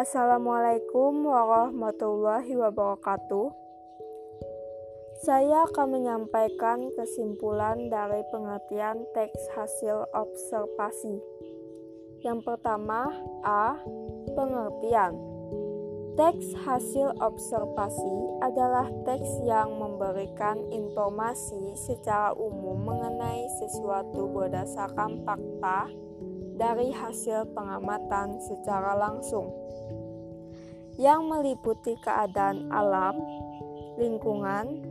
Assalamualaikum warahmatullahi wabarakatuh. Saya akan menyampaikan kesimpulan dari pengertian teks hasil observasi. Yang pertama, A. Pengertian. Teks hasil observasi adalah teks yang memberikan informasi secara umum mengenai sesuatu berdasarkan fakta dari hasil pengamatan secara langsung yang meliputi keadaan alam, lingkungan,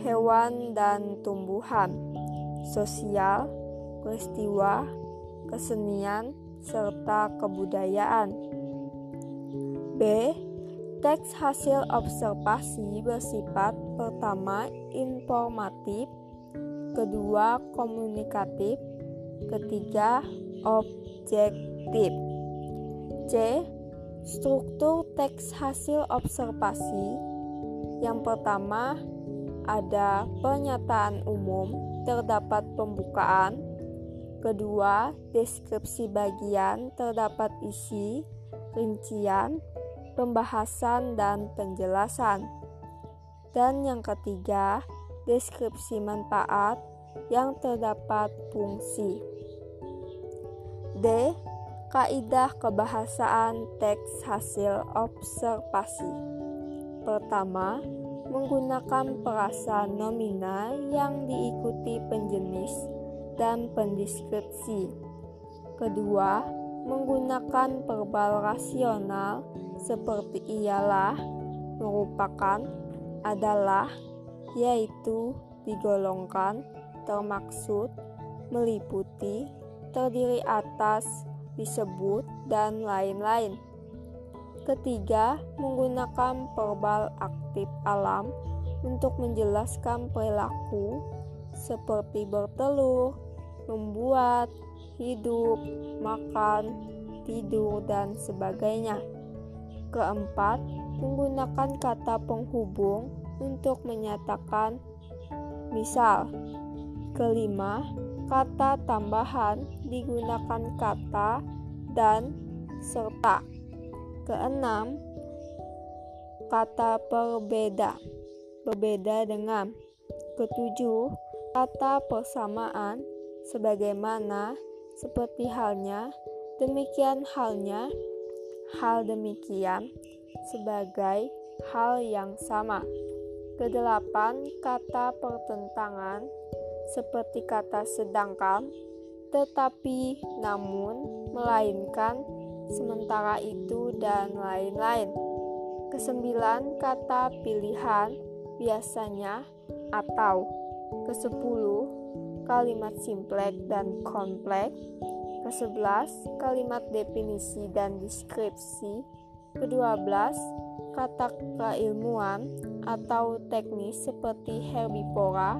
hewan dan tumbuhan, sosial, peristiwa, kesenian, serta kebudayaan. B. Teks hasil observasi bersifat pertama informatif, kedua komunikatif, ketiga objektif. C Struktur teks hasil observasi yang pertama ada pernyataan umum, terdapat pembukaan. Kedua, deskripsi bagian, terdapat isi, rincian, pembahasan, dan penjelasan. Dan yang ketiga, deskripsi manfaat yang terdapat fungsi. D Kaidah kebahasaan teks hasil observasi. Pertama, menggunakan perasa nominal yang diikuti penjenis dan pendeskripsi. Kedua, menggunakan verbal rasional seperti ialah, merupakan, adalah, yaitu, digolongkan, termaksud, meliputi, terdiri atas, disebut, dan lain-lain. Ketiga, menggunakan verbal aktif alam untuk menjelaskan perilaku seperti bertelur, membuat, hidup, makan, tidur, dan sebagainya. Keempat, menggunakan kata penghubung untuk menyatakan misal. Kelima, Kata tambahan digunakan kata dan serta. Keenam, kata perbeda, berbeda dengan. Ketujuh, kata persamaan, sebagaimana, seperti halnya, demikian halnya, hal demikian, sebagai hal yang sama. Kedelapan, kata pertentangan, seperti kata sedangkan, tetapi, namun, melainkan, sementara itu, dan lain-lain. Kesembilan kata pilihan biasanya atau kesepuluh kalimat simplek dan kompleks, kesebelas kalimat definisi dan deskripsi, kedua belas kata keilmuan atau teknis seperti herbivora,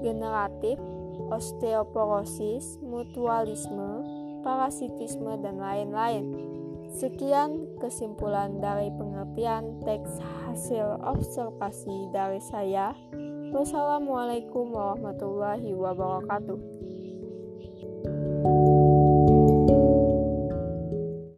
generatif, osteoporosis, mutualisme, parasitisme, dan lain-lain. Sekian kesimpulan dari pengertian teks hasil observasi dari saya. Wassalamualaikum warahmatullahi wabarakatuh.